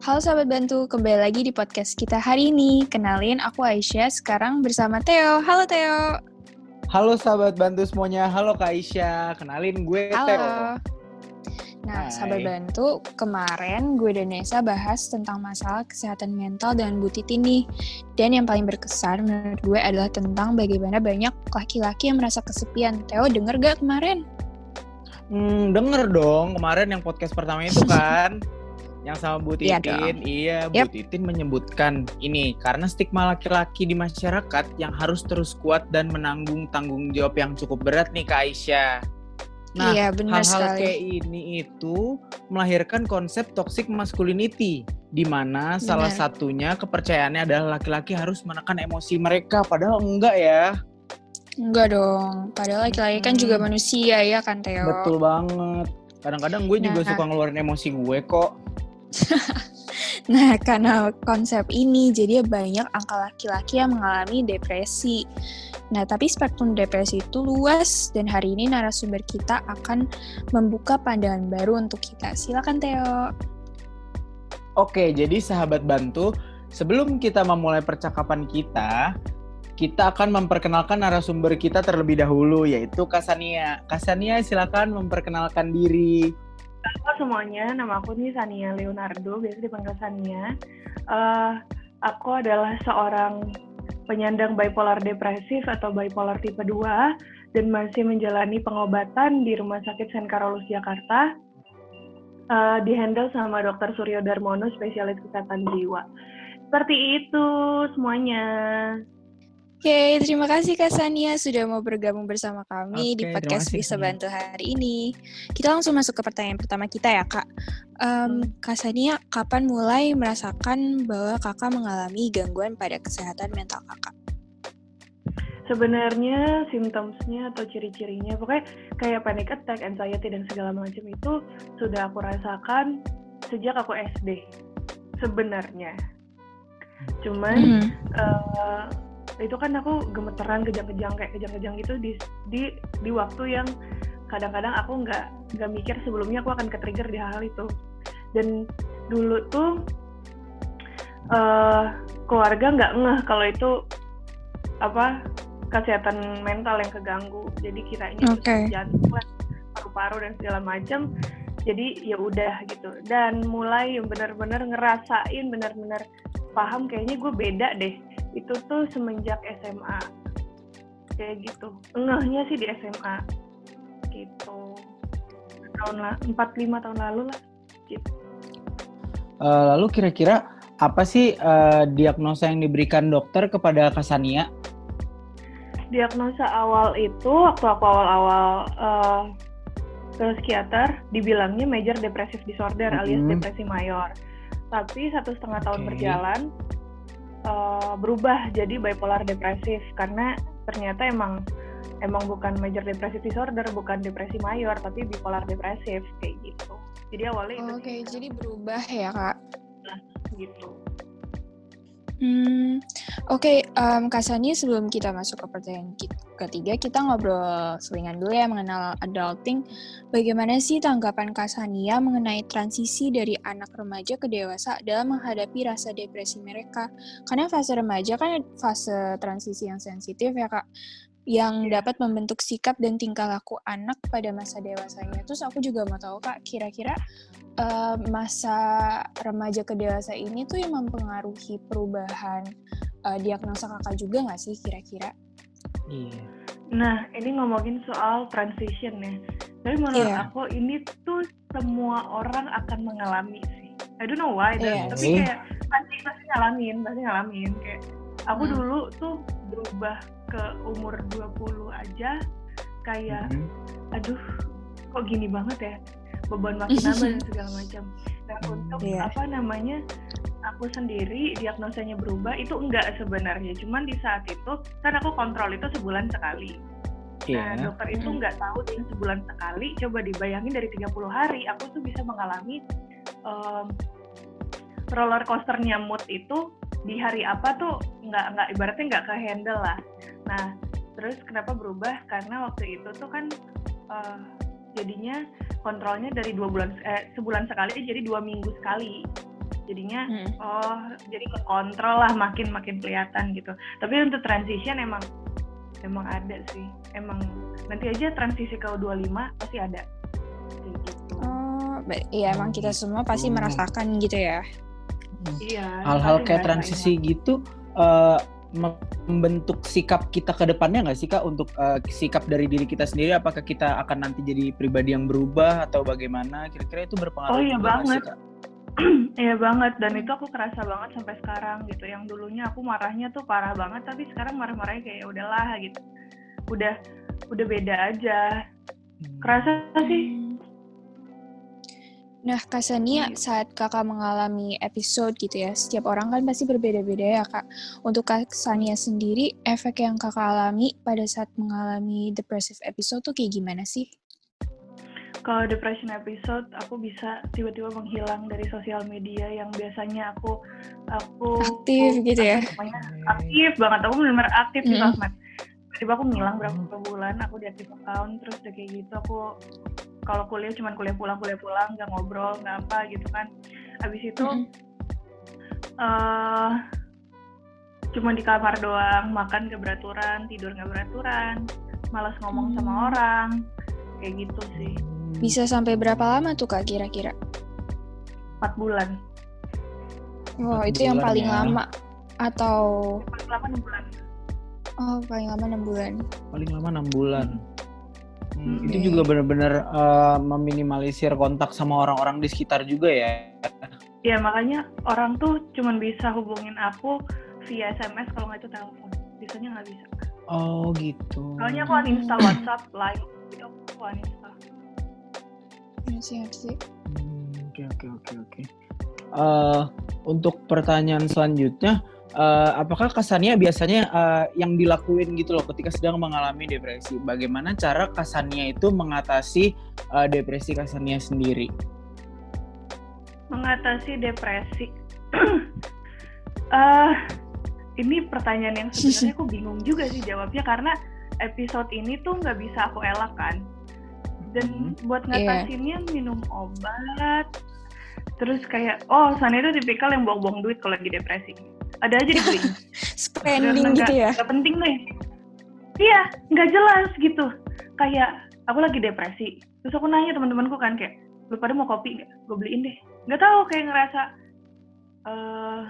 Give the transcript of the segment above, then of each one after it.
Halo sahabat bantu, kembali lagi di podcast kita hari ini. Kenalin, aku Aisyah, sekarang bersama Theo. Halo Theo. Halo sahabat bantu semuanya, halo Kak Aisyah. Kenalin gue Halo. Theo. Nah, Hai. sahabat bantu, kemarin gue dan Nesa bahas tentang masalah kesehatan mental dengan Bu Titi nih. Dan yang paling berkesan menurut gue adalah tentang bagaimana banyak laki-laki yang merasa kesepian. Theo denger gak kemarin? Hmm, denger dong kemarin yang podcast pertama itu kan. yang sama Bu Iya Titin, iya, Bu Yap. Titin menyebutkan ini karena stigma laki-laki di masyarakat yang harus terus kuat dan menanggung tanggung jawab yang cukup berat nih Kak Aisyah. Nah, iya, benar hal-hal sekali. kayak ini itu melahirkan konsep toxic masculinity di mana salah satunya kepercayaannya adalah laki-laki harus menekan emosi mereka padahal enggak ya. Enggak dong, padahal laki-laki kan juga Hmm. manusia ya kan Theo? Betul banget. Kadang-kadang gue juga Nah. suka ngeluarin emosi gue kok. Nah, karena konsep ini, jadi banyak angka laki-laki yang mengalami depresi. Nah, tapi spektrum depresi itu luas, dan hari ini narasumber kita akan membuka pandangan baru untuk kita. Silakan, Theo. Oke, jadi sahabat bantu, sebelum kita memulai percakapan kita, kita akan memperkenalkan narasumber kita terlebih dahulu, yaitu Kasania. Kasania, silakan memperkenalkan diri. Halo semuanya, nama aku nih Sania Leonardo, biasa dipanggil Sania. Eh, aku adalah seorang penyandang bipolar depresif atau bipolar tipe 2 dan masih menjalani pengobatan di Rumah Sakit Sen Karolus Jakarta. Eh, dihandle sama Dr. Suryo Darmono, spesialis kesehatan jiwa. Seperti itu semuanya. Oke, terima kasih Kak Sania sudah mau bergabung bersama kami di Oke, podcast Bisa. Bantu hari ini. Kita langsung masuk ke pertanyaan pertama kita ya, Kak. Em, Kak Sania, kapan mulai merasakan bahwa kakak mengalami gangguan pada kesehatan mental kakak? Sebenarnya symptoms-nya atau ciri-cirinya pokoknya kayak panic attack, anxiety dan segala macam itu sudah aku rasakan sejak aku SD. Sebenarnya. Cuman Hmm. eh, itu kan aku gemeteran kejang-kejang kayak kejang-kejang gitu di di di waktu yang kadang-kadang aku nggak nggak mikir sebelumnya aku akan ke-trigger di hal-hal itu. Dan dulu tuh eh keluarga nggak ngeh kalau itu apa kesehatan mental yang keganggu. Jadi kiranya itu Oke. jantung paru-paru dan segala macam. Jadi ya udah gitu. Dan mulai yang benar-benar ngerasain benar-benar paham kayaknya gue beda deh. Itu tuh semenjak SMA. Kayak gitu. Ngehnya sih di SMA. Gitu. Tahun lah 4 5 tahun lalu lah. Gitu. Eh, lalu kira-kira apa sih eh, diagnosa yang diberikan dokter kepada Kasania? diagnosa awal itu waktu aku awal-awal eh, ke psikiater dibilangnya major depressive disorder alias Mhm. depresi mayor tapi satu setengah tahun Oke. berjalan eh, berubah jadi bipolar depresif. Karena ternyata emang emang bukan major depressive disorder bukan depresi mayor tapi bipolar depresif kayak gitu. Jadi awalnya itu Oke, sih, jadi berubah ya, Kak. gitu Hmm, oke, em, Kak Sani, sebelum kita masuk ke pertanyaan ketiga, kita ngobrol selingan dulu ya mengenal adulting. Bagaimana sih tanggapan Kak Sania mengenai transisi dari anak remaja ke dewasa dalam menghadapi rasa depresi mereka? Karena fase remaja kan fase transisi yang sensitif ya Kak, yang dapat membentuk sikap dan tingkah laku anak pada masa dewasanya. Terus aku juga mau tahu Kak, kira-kira eh, masa remaja ke dewasa ini tuh yang mempengaruhi perubahan eh, diagnosa kakak juga nggak sih kira-kira? Iya. Nah, ini ngomongin soal transition ya. Tapi menurut Iya. aku ini tuh semua orang akan mengalami sih. I don't know why, Iya tapi sih. kayak pasti pasti ngalamin, pasti ngalamin. Kayak aku Hmm. dulu tuh berubah ke umur 20 aja kayak Mhm. aduh kok gini banget ya beban makin nambah dan segala macam. Nah untuk Iya. apa namanya aku sendiri diagnosanya berubah itu enggak sebenarnya. Cuman di saat itu kan aku kontrol itu sebulan sekali. Nah, Iya. dokter itu Hmm. nggak tahu dengan sebulan sekali. Coba dibayangin dari 30 hari, aku tuh bisa mengalami em, roller coasternya mood itu di hari apa tuh nggak nggak ibaratnya nggak ke handle lah. Nah, terus kenapa berubah? Karena waktu itu tuh kan eh, jadinya kontrolnya dari dua bulan eh, sebulan sekali jadi dua minggu sekali jadinya Hmm. oh jadi ke kontrol lah makin makin kelihatan gitu tapi untuk transition emang emang ada sih emang nanti aja transisi ke 25 pasti ada kayak gitu Oh, iya emang kita semua pasti gitu. merasakan gitu ya. Iya hal-hal kayak transisi gitu eh, membentuk sikap kita ke depannya nggak sih kak untuk eh, sikap dari diri kita sendiri apakah kita akan nanti jadi pribadi yang berubah atau bagaimana kira-kira itu berpengaruh Oh, iya sih, banget. Kak? Iya banget dan itu aku kerasa banget sampai sekarang gitu. Yang dulunya aku marahnya tuh parah banget tapi sekarang marah-marahnya kayak "Ya udahlah gitu. Udah udah beda aja. Kerasa sih. Hmm. Nah, Kak Sania, Iya. saat kakak mengalami episode gitu ya, setiap orang kan pasti berbeda-beda ya, Kak. Untuk Kak Sania sendiri, efek yang kakak alami pada saat mengalami depressive episode tuh kayak gimana sih? Kalau depression episode aku bisa tiba-tiba menghilang dari sosial media yang biasanya aku aku Aktif gitu ya? Aktif banget. Aku benar-benar aktif di Mm-mm. sosmed. Tiba aku ngilang berapa bulan, aku deactive account, terus udah kayak gitu aku kalau kuliah cuman kuliah pulang kuliah pulang nggak ngobrol nggak apa gitu kan. Habis itu Mm-mm. eh cuma di kamar doang, makan gak beraturan, tidur gak beraturan, malas ngomong sama Hmm. orang, kayak gitu sih. Bisa sampai berapa lama tuh, Kak, kira-kira? 4 bulan. Wow, Empat itu yang bulan paling ya. lama. Atau, Paling lama 6 bulan. oh paling lama 6 bulan. paling lama enam bulan Hmm, Hmm. itu juga benar-benar eh, meminimalisir kontak sama orang-orang di sekitar juga ya Ya makanya orang tuh cuman bisa hubungin aku via SMS kalau nggak itu telepon. Biasanya nggak bisa. oh gitu Soalnya aku uninstall Hmm. WhatsApp, Line, itu aku uninstall. Iya sih, iya sih. Hmm, Oke oke oke oke. Eh, untuk pertanyaan selanjutnya, eh, apakah Kasania biasanya eh, yang dilakuin gitu loh ketika sedang mengalami depresi? Bagaimana cara Kasania itu mengatasi eh, depresi Kasania sendiri? Mengatasi depresi. Eh, ini pertanyaan yang sebenarnya aku bingung juga sih jawabnya karena episode ini tuh nggak bisa aku elak kan. Dan buat Iya. ngatasinnya minum obat. Terus kayak, oh Sana itu tipikal yang buang-buang duit kalau lagi depresi. Ada aja dibeli. Spending Karena gitu ya? nggak penting deh. Iya, nggak jelas gitu. Kayak aku lagi depresi. Terus aku nanya teman-temanku kan kayak, lu pada mau kopi nggak? Gue beliin deh. Nggak tahu kayak ngerasa, eh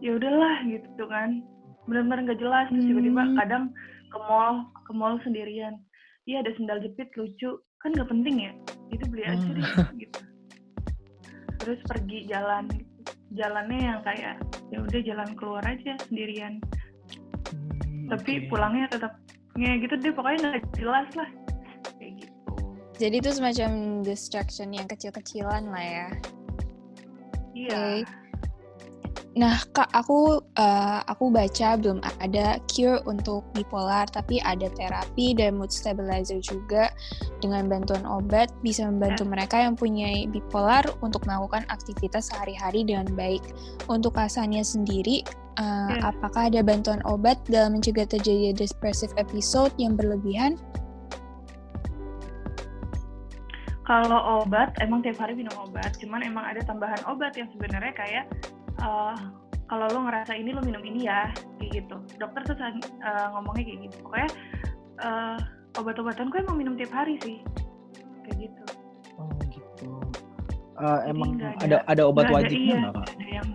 ya udahlah gitu kan. Benar-benar nggak jelas. Terus tiba-tiba Hmm. kadang ke mall, ke mall sendirian. Iya ada sendal jepit lucu. Kan nggak penting ya. Itu beli aja deh gitu. Terus pergi jalan. Jalannya yang kayak ya udah jalan keluar aja sendirian Hmm, tapi oke. pulangnya tetap ya gitu deh pokoknya nggak jelas lah kayak gitu Jadi itu semacam distraction yang kecil-kecilan lah ya. iya Oke. Nah, Kak, aku eh, aku baca belum ada cure untuk bipolar, tapi ada terapi dan mood stabilizer juga dengan bantuan obat bisa membantu mereka yang punya bipolar untuk melakukan aktivitas sehari-hari dengan baik. Untuk Kasania sendiri, eh, Ya. apakah ada bantuan obat dalam mencegah terjadi depressive episode yang berlebihan? kalau obat emang tiap hari minum obat cuman emang ada tambahan obat yang sebenarnya kayak eh, kalau lo ngerasa ini lo minum ini ya kayak gitu dokter tuh eh, ngomongnya kayak gitu pokoknya eh, obat-obatan gue emang minum tiap hari sih kayak gitu Oh gitu. Eh, Jadi emang nggak ada ada obat ada- wajibnya iya, nggak kak? ada yang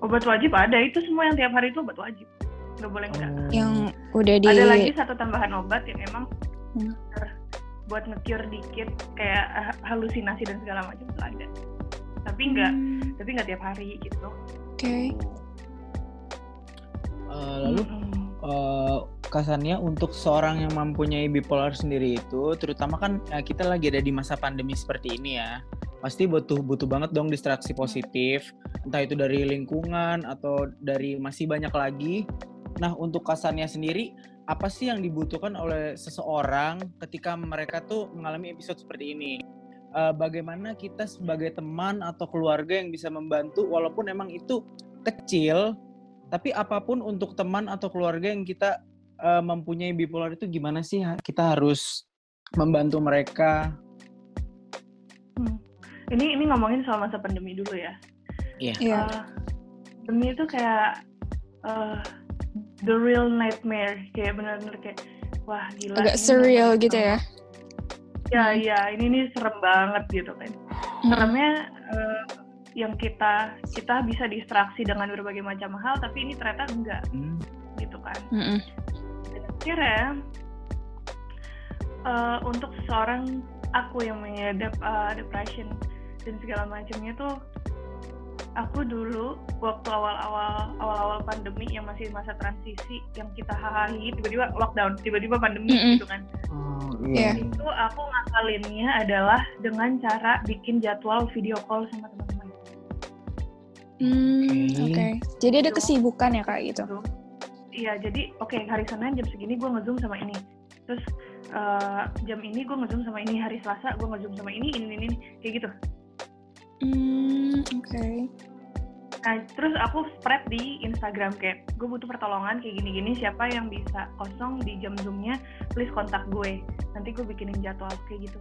obat wajib ada itu semua yang tiap hari itu obat wajib nggak boleh enggak Oh. Yang udah di ada lagi satu tambahan obat yang emang Hmm. buat nge-cure dikit kayak halusinasi dan segala macam itu ada tapi enggak Hmm, tapi nggak tiap hari gitu Oke. Eh, lalu Mm-mm. eh, kasannya untuk seorang yang mempunyai bipolar sendiri itu, terutama kan eh, kita lagi ada di masa pandemi seperti ini ya, pasti butuh butuh banget dong distraksi positif, entah itu dari lingkungan atau dari masih banyak lagi. Nah untuk kasannya sendiri, apa sih yang dibutuhkan oleh seseorang ketika mereka tuh mengalami episode seperti ini? Eh, bagaimana kita sebagai teman atau keluarga yang bisa membantu, walaupun emang itu kecil, tapi apa pun untuk teman atau keluarga yang kita eh, mempunyai bipolar itu gimana sih kita harus membantu mereka? Hmm. ini ini ngomongin soal masa pandemi dulu ya. Iya. Iya. Uh, pandemi itu kayak uh, the real nightmare kayak benar-benar kayak wah gila. Agak ini surreal gitu ya. Ya Hmm. iya ini ini serem banget gitu kan. Mm-mm. Seremnya eh, yang kita kita bisa distraksi dengan berbagai macam hal tapi ini ternyata enggak Hmm. gitu kan. Mm-mm. Dan akhirnya eh, untuk seorang aku yang mengidap eh, depression dan segala macamnya tuh aku dulu waktu awal-awal awal-awal pandemi yang masih masa transisi yang kita hahaha tiba-tiba lockdown tiba-tiba pandemi Mm-mm. gitu kan Iya. itu aku ngakalinnya adalah dengan cara bikin jadwal video call sama teman-teman Hmm, Oke. Oke. Jadi ada kesibukan ya kak gitu. Iya, jadi oke hari Senin jam segini gue ngezoom sama ini. Terus eh, jam ini gue ngezoom sama ini, hari Selasa gue ngezoom sama ini, ini, ini, ini, kayak gitu. Hmm, oke. Nah, terus aku spread di Instagram kayak gue butuh pertolongan kayak gini-gini, siapa yang bisa kosong di jam zoomnya, please kontak gue. Nanti gue bikinin jadwal kayak gitu.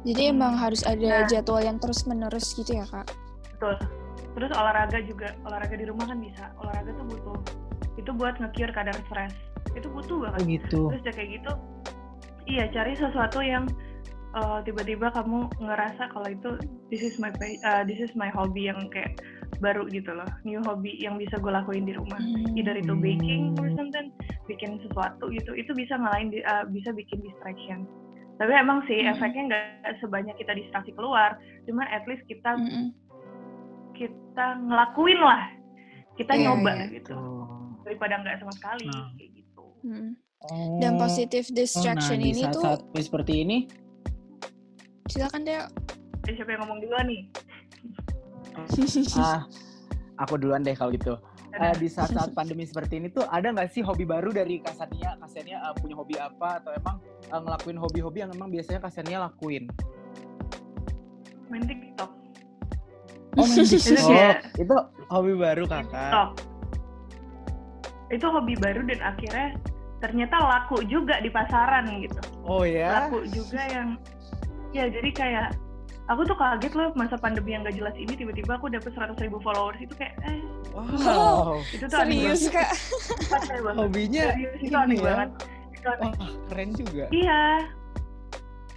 Jadi emang Hmm. harus ada Nah. jadwal yang terus menerus gitu ya kak. Betul. Terus olahraga juga, olahraga di rumah kan bisa. Olahraga tuh butuh, itu buat nge-cure kadar stres. Itu butuh banget. Oh gitu. terus udah kayak gitu iya cari sesuatu yang uh, tiba-tiba kamu ngerasa kalau itu this is my uh, this is my hobby yang kayak baru gitu loh new hobby yang bisa gue lakuin di rumah Hmm. either itu baking or Hmm. something bikin sesuatu gitu itu bisa ngalahin di- uh, bisa bikin distraction tapi emang sih Hmm. efeknya nggak sebanyak kita distraksi keluar cuman at least kita Mm-mm. kita ngelakuin lah kita Iya, nyoba iya. gitu daripada nggak sama sekali Nah. kayak gitu Mm. Oh. Dan positive distraction oh, nah, ini di tuh saat-saat seperti ini silakan deh. Eh, siapa yang ngomong duluan nih? Ah aku duluan deh kalau gitu. Eh, di saat-saat pandemi seperti ini tuh ada nggak sih hobi baru dari Kasania Kasania eh, punya hobi apa? Atau emang eh, ngelakuin hobi-hobi yang emang biasanya Kasania lakuin? Main TikTok. Oh main TikTok. kayak- itu hobi baru kakak. TikTok. Itu hobi baru dan akhirnya ternyata laku juga di pasaran gitu. oh ya Laku juga yang ya jadi kayak aku tuh kaget loh masa pandemi yang gak jelas ini tiba-tiba aku dapet 100 ribu followers itu kayak eh wow itu tuh Serius kak? Hobinya Serius, itu aneh ya. banget. Itu aneh. wah keren juga Iya.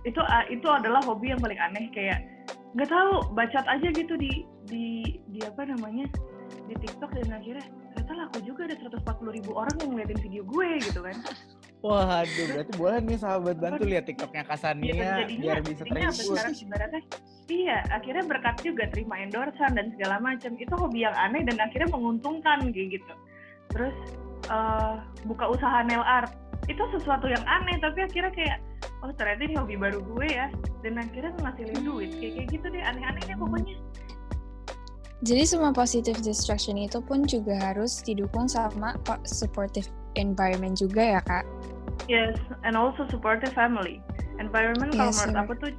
Itu itu adalah hobi yang paling aneh kayak nggak tahu bacot aja gitu di di di apa namanya di TikTok dan akhirnya ternyata laku juga ada 140 ribu orang yang ngeliatin video gue gitu kan. Waduh, berarti boleh nih sahabat bantu lihat TikToknya Iya, Kasania jadinya, biar bisa terhibur. ibaratnya? Iya akhirnya berkat juga terima endorsan dan segala macam. Itu hobi yang aneh dan akhirnya menguntungkan kayak gitu. Terus eh, buka usaha nail art. Itu sesuatu yang aneh tapi akhirnya kayak oh ternyata ini hobi baru gue ya. Dan akhirnya ngasilin duit kayak kayak gitu deh aneh-aneh deh pokoknya. Jadi semua positive distraction itu pun juga harus didukung sama po- supportive environment juga ya kak. Yes and also supportive family. Environment kalau Yes, menurut aku tuh?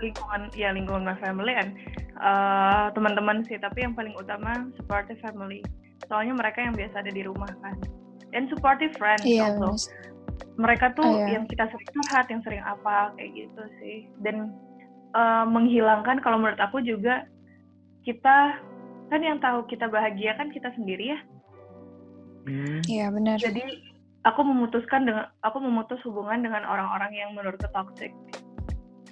Lingkungan ya lingkungan my family and eh, teman-teman sih. Tapi yang paling utama supportive family. Soalnya mereka yang biasa ada di rumah kan. And supportive friends Iya. also. mereka tuh Oh, iya. yang kita sering curhat yang sering apa kayak gitu sih. Dan eh, menghilangkan kalau menurut aku juga kita kan yang tahu kita bahagia kan kita sendiri ya. Hmm. Iya benar. jadi aku memutuskan dengan aku memutus hubungan dengan orang-orang yang menurutku toxic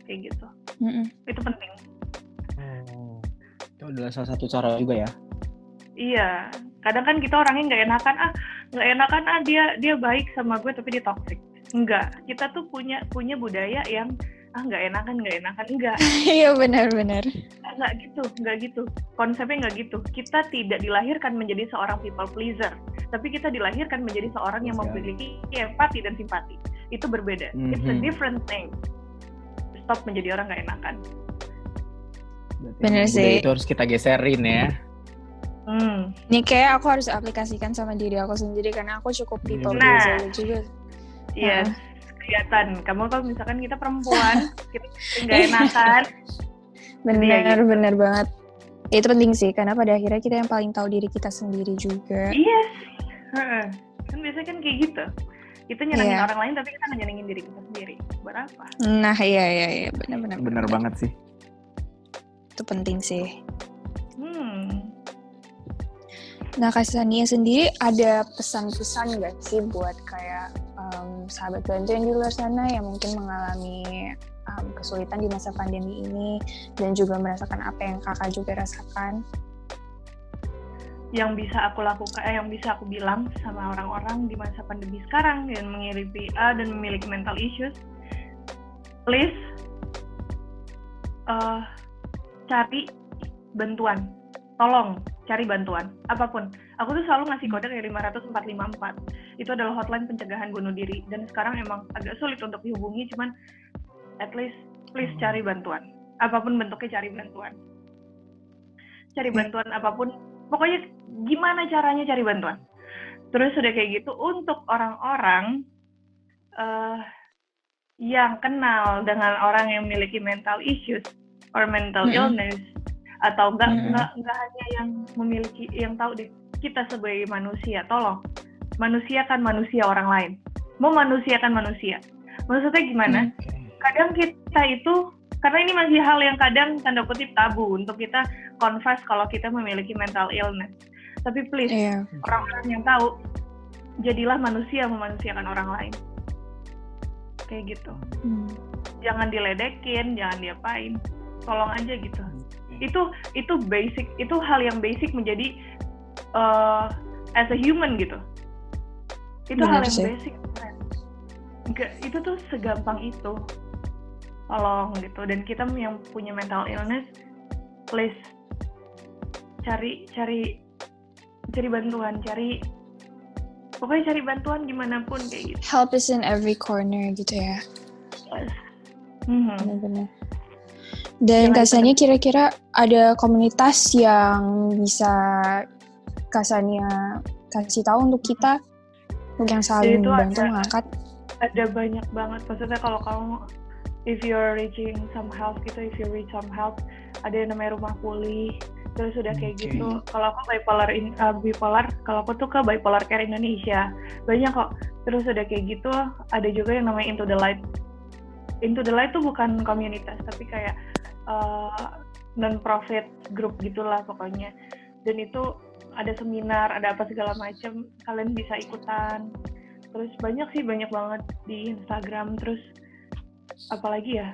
kayak gitu Mm-mm. itu penting Oh. Itu adalah salah satu cara juga ya. iya kadang kan kita orangnya nggak enakan ah nggak enakan ah dia dia baik sama gue tapi dia toxic enggak kita tuh punya punya budaya yang ah nggak enakan nggak enakan enggak Iya benar-benar. Nggak gitu nggak gitu konsepnya nggak gitu kita tidak dilahirkan menjadi seorang people pleaser tapi kita dilahirkan menjadi seorang yang memiliki empati dan simpati itu berbeda it's a different thing stop menjadi orang nggak enakan Bener emang sih. Itu harus kita geserin ya. hmm. Ini kayak aku harus aplikasikan sama diri aku sendiri karena aku cukup people Nah. pleaser juga. yes kelihatan kamu kalau misalkan kita perempuan kita nggak enakan Ya Benar, gitu. benar banget. Itu penting sih karena pada akhirnya kita yang paling tahu diri kita sendiri juga. yes Heeh. kan biasanya kan kayak gitu Itu nyenengin Iya. orang lain tapi kita nyenengin diri kita sendiri. Buat apa? Nah, iya iya iya, benar-benar. Bener banget sih. Itu penting sih. Hmm. Nah, Kak Sania sendiri ada pesan-pesan nggak sih buat kayak em, sahabat bantu yang di luar sana yang mungkin mengalami em, kesulitan di masa pandemi ini dan juga merasakan apa yang kakak juga rasakan? yang bisa aku lakukan, eh, yang bisa aku bilang sama orang-orang di masa pandemi sekarang yang mengiripi A dan memiliki mental issues, please eh, cari bantuan, tolong cari bantuan, apa pun. Aku tuh selalu ngasih kode kayak 500 454. Itu adalah hotline pencegahan bunuh diri dan sekarang emang agak sulit untuk dihubungi, cuman at least please cari bantuan, apa pun bentuknya cari bantuan. Cari bantuan apa pun pokoknya gimana caranya cari bantuan. Terus udah kayak gitu untuk orang-orang eh, yang kenal dengan orang yang memiliki mental issues or mental Mm-mm. illness atau enggak enggak enggak hanya yang memiliki yang tahu deh kita sebagai manusia tolong manusiakan manusia orang lain mau manusiakan manusia maksudnya gimana Hmm. Kadang kita itu karena ini masih hal yang kadang tanda kutip tabu untuk kita confess kalau kita memiliki mental illness. Tapi please Iya. orang-orang yang tahu jadilah manusia memanusiakan orang lain. Kayak gitu. Hmm. Jangan diledekin, jangan diapain. Tolong aja gitu. Itu itu basic, itu hal yang basic menjadi uh, as a human gitu. Itu hal Benar yang sih. basic. kan. Nggak, itu tuh segampang itu. Tolong gitu. Dan kita yang punya mental illness, please cari cari cari bantuan, cari pokoknya cari bantuan gimana pun kayak gitu. Help is in every corner gitu ya. Mhm. Benar-benar. Dan Jangan Kasania kira-kira ada komunitas yang bisa Kasania kasih tahu untuk kita untuk yang saling ada- mengangkat. ada banyak banget maksudnya kalau kamu if you're reaching some help gitu if you reach some help ada yang namanya rumah pulih terus udah kayak Oke. gitu. Kalau aku bipolar in, uh, bipolar kalau aku tuh ke bipolar care Indonesia. Banyak kok. Terus udah kayak gitu ada juga yang namanya into the light. Into the light tuh bukan komunitas tapi kayak uh, non profit group gitulah pokoknya. Dan itu ada seminar ada apa segala macam kalian bisa ikutan. Terus banyak sih banyak banget di Instagram. Terus apalagi ya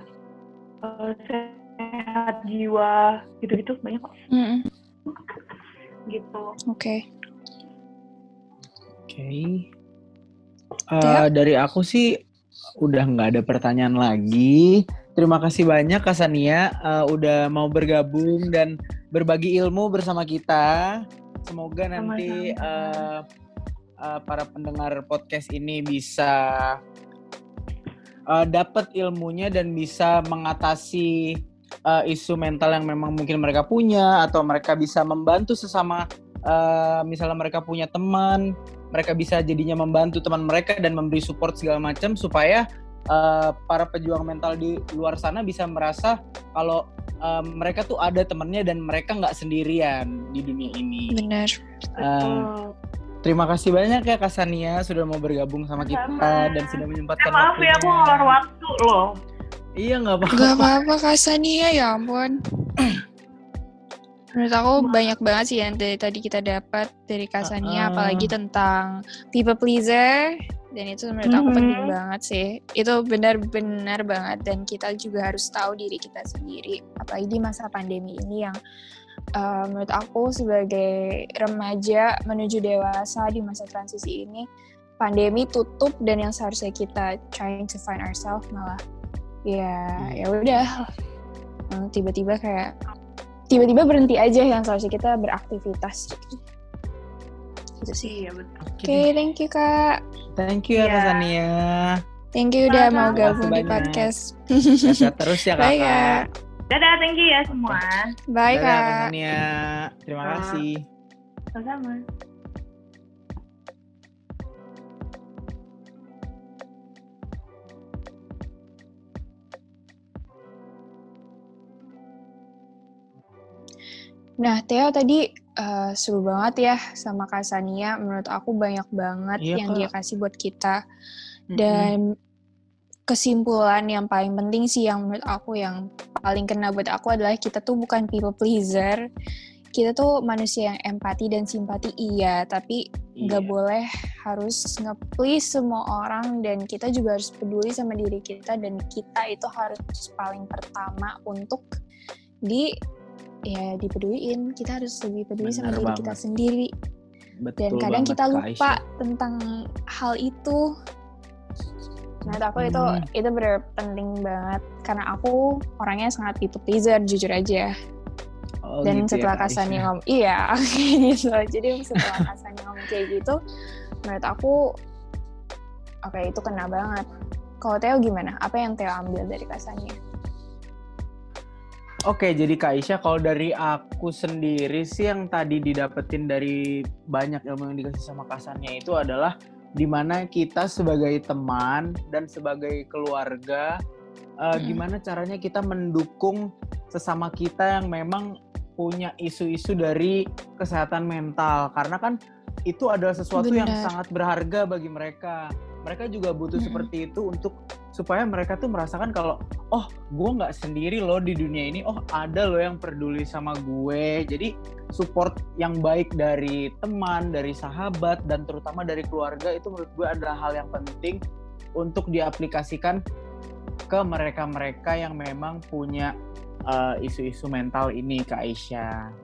eh, sehat jiwa gitu-gitu banyak kok Mm-mm. gitu Oke. Oke. Eh, dari aku sih udah nggak ada pertanyaan lagi. Terima kasih banyak Kak Sania eh, udah mau bergabung dan berbagi ilmu bersama kita. Semoga nanti Sama-sama. eh, eh, para pendengar podcast ini bisa eh, dapat ilmunya dan bisa mengatasi eh, isu mental yang memang mungkin mereka punya atau mereka bisa membantu sesama eh, misalnya mereka punya teman mereka bisa jadinya membantu teman mereka dan memberi support segala macam supaya eh, para pejuang mental di luar sana bisa merasa kalau eh, mereka tuh ada temannya dan mereka nggak sendirian di dunia ini. Benar. Betul. Terima kasih banyak ya Kak Sania sudah mau bergabung sama kita Sama. dan sudah menyempatkan maaf ya aku ngelor waktu loh Iya nggak apa-apa. Gak apa-apa Kak Sania ya ampun. Menurut aku banyak banget sih yang dari tadi kita dapat dari Kak Sania, Uh-uh. apalagi tentang people pleaser. Dan itu menurut aku Mhm. penting banget sih. Itu benar-benar banget. Dan kita juga harus tahu diri kita sendiri. Apalagi di masa pandemi ini yang uh, menurut aku sebagai remaja menuju dewasa di masa transisi ini, pandemi tutup dan yang seharusnya kita trying to find ourselves malah ya ya udah Eh, tiba-tiba kayak tiba-tiba berhenti aja yang seharusnya kita beraktivitas gitu. Gitu sih. iya betul Oke, thank you Kak. Thank you ya Kak Iya. Thank you udah mau gabung di podcast. Sehat terus ya Bye, Kakak. Kak. Dadah thank you ya semua Bye Dadah, Kak. Terima Kak. kasih. sama-sama Nah, Theo tadi eh, seru banget ya sama Kak Sania. Menurut aku banyak banget Iya, yang Kak. dia kasih buat kita. Dan kesimpulan yang paling penting sih yang menurut aku yang paling kena buat aku adalah kita tuh bukan people pleaser. Kita tuh manusia yang empati dan simpati iya, tapi nggak Iya. boleh harus nge-please semua orang dan kita juga harus peduli sama diri kita dan kita itu harus paling pertama untuk di ya dipeduliin. Kita harus lebih peduli sama Bener diri kita sendiri Betul dan kadang banget, kita lupa tentang hal itu. Menurut aku itu Hmm. itu benar penting banget karena aku orangnya sangat people pleaser jujur aja. Oh, Dan gitu ya, setelah Kak Kasani ngomong iya gitu. Jadi setelah Kasani ngomong kayak gitu menurut aku oke itu kena banget. Kalau Theo gimana? Apa yang Theo ambil dari Kasani? Oke, jadi Kak Aisyah, kalau dari aku sendiri sih yang tadi didapetin dari banyak ilmu yang dikasih sama Kasannya itu adalah di mana kita sebagai teman dan sebagai keluarga, eh, Mm-mm. gimana caranya kita mendukung sesama kita yang memang punya isu-isu dari kesehatan mental. Karena kan itu adalah sesuatu yang Benar. sangat berharga bagi mereka. Mereka juga butuh Mm-mm. seperti itu untuk supaya mereka tuh merasakan kalau oh gue nggak sendiri loh di dunia ini oh ada loh yang peduli sama gue jadi support yang baik dari teman dari sahabat dan terutama dari keluarga itu menurut gue adalah hal yang penting untuk diaplikasikan ke mereka-mereka yang memang punya uh, isu-isu mental ini Kak Aisyah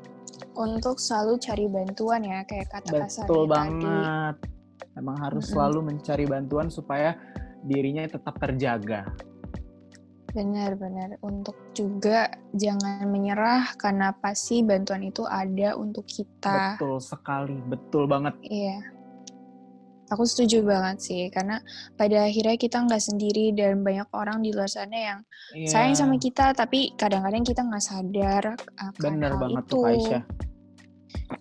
Untuk selalu cari bantuan ya kayak kata Kasani betul tadi. Memang harus selalu mencari bantuan supaya dirinya tetap terjaga Benar-benar untuk juga jangan menyerah karena pasti bantuan itu ada untuk kita. betul sekali betul banget Iya. Aku setuju banget sih karena pada akhirnya kita nggak sendiri dan banyak orang di luar sana yang sayang Iya. sama kita tapi kadang-kadang kita nggak sadar akan Bener hal banget itu. tuh Aisyah.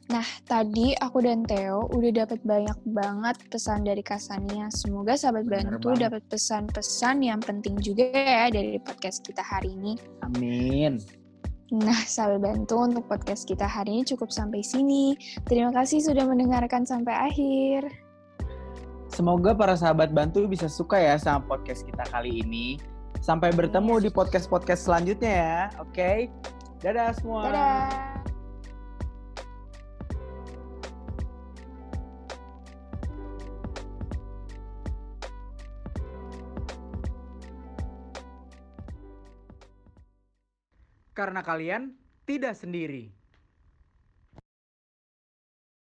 Nah, tadi aku dan Theo udah dapat banyak banget pesan dari Kasania. Semoga sahabat Bener bantu dapat pesan-pesan yang penting juga ya dari podcast kita hari ini. Amin. Nah, sahabat bantu untuk podcast kita hari ini cukup sampai sini. Terima kasih sudah mendengarkan sampai akhir. Semoga para sahabat bantu bisa suka ya sama podcast kita kali ini. Sampai bertemu di podcast-podcast selanjutnya ya. Oke. Dadah semua. Dadah. Karena kalian tidak sendiri.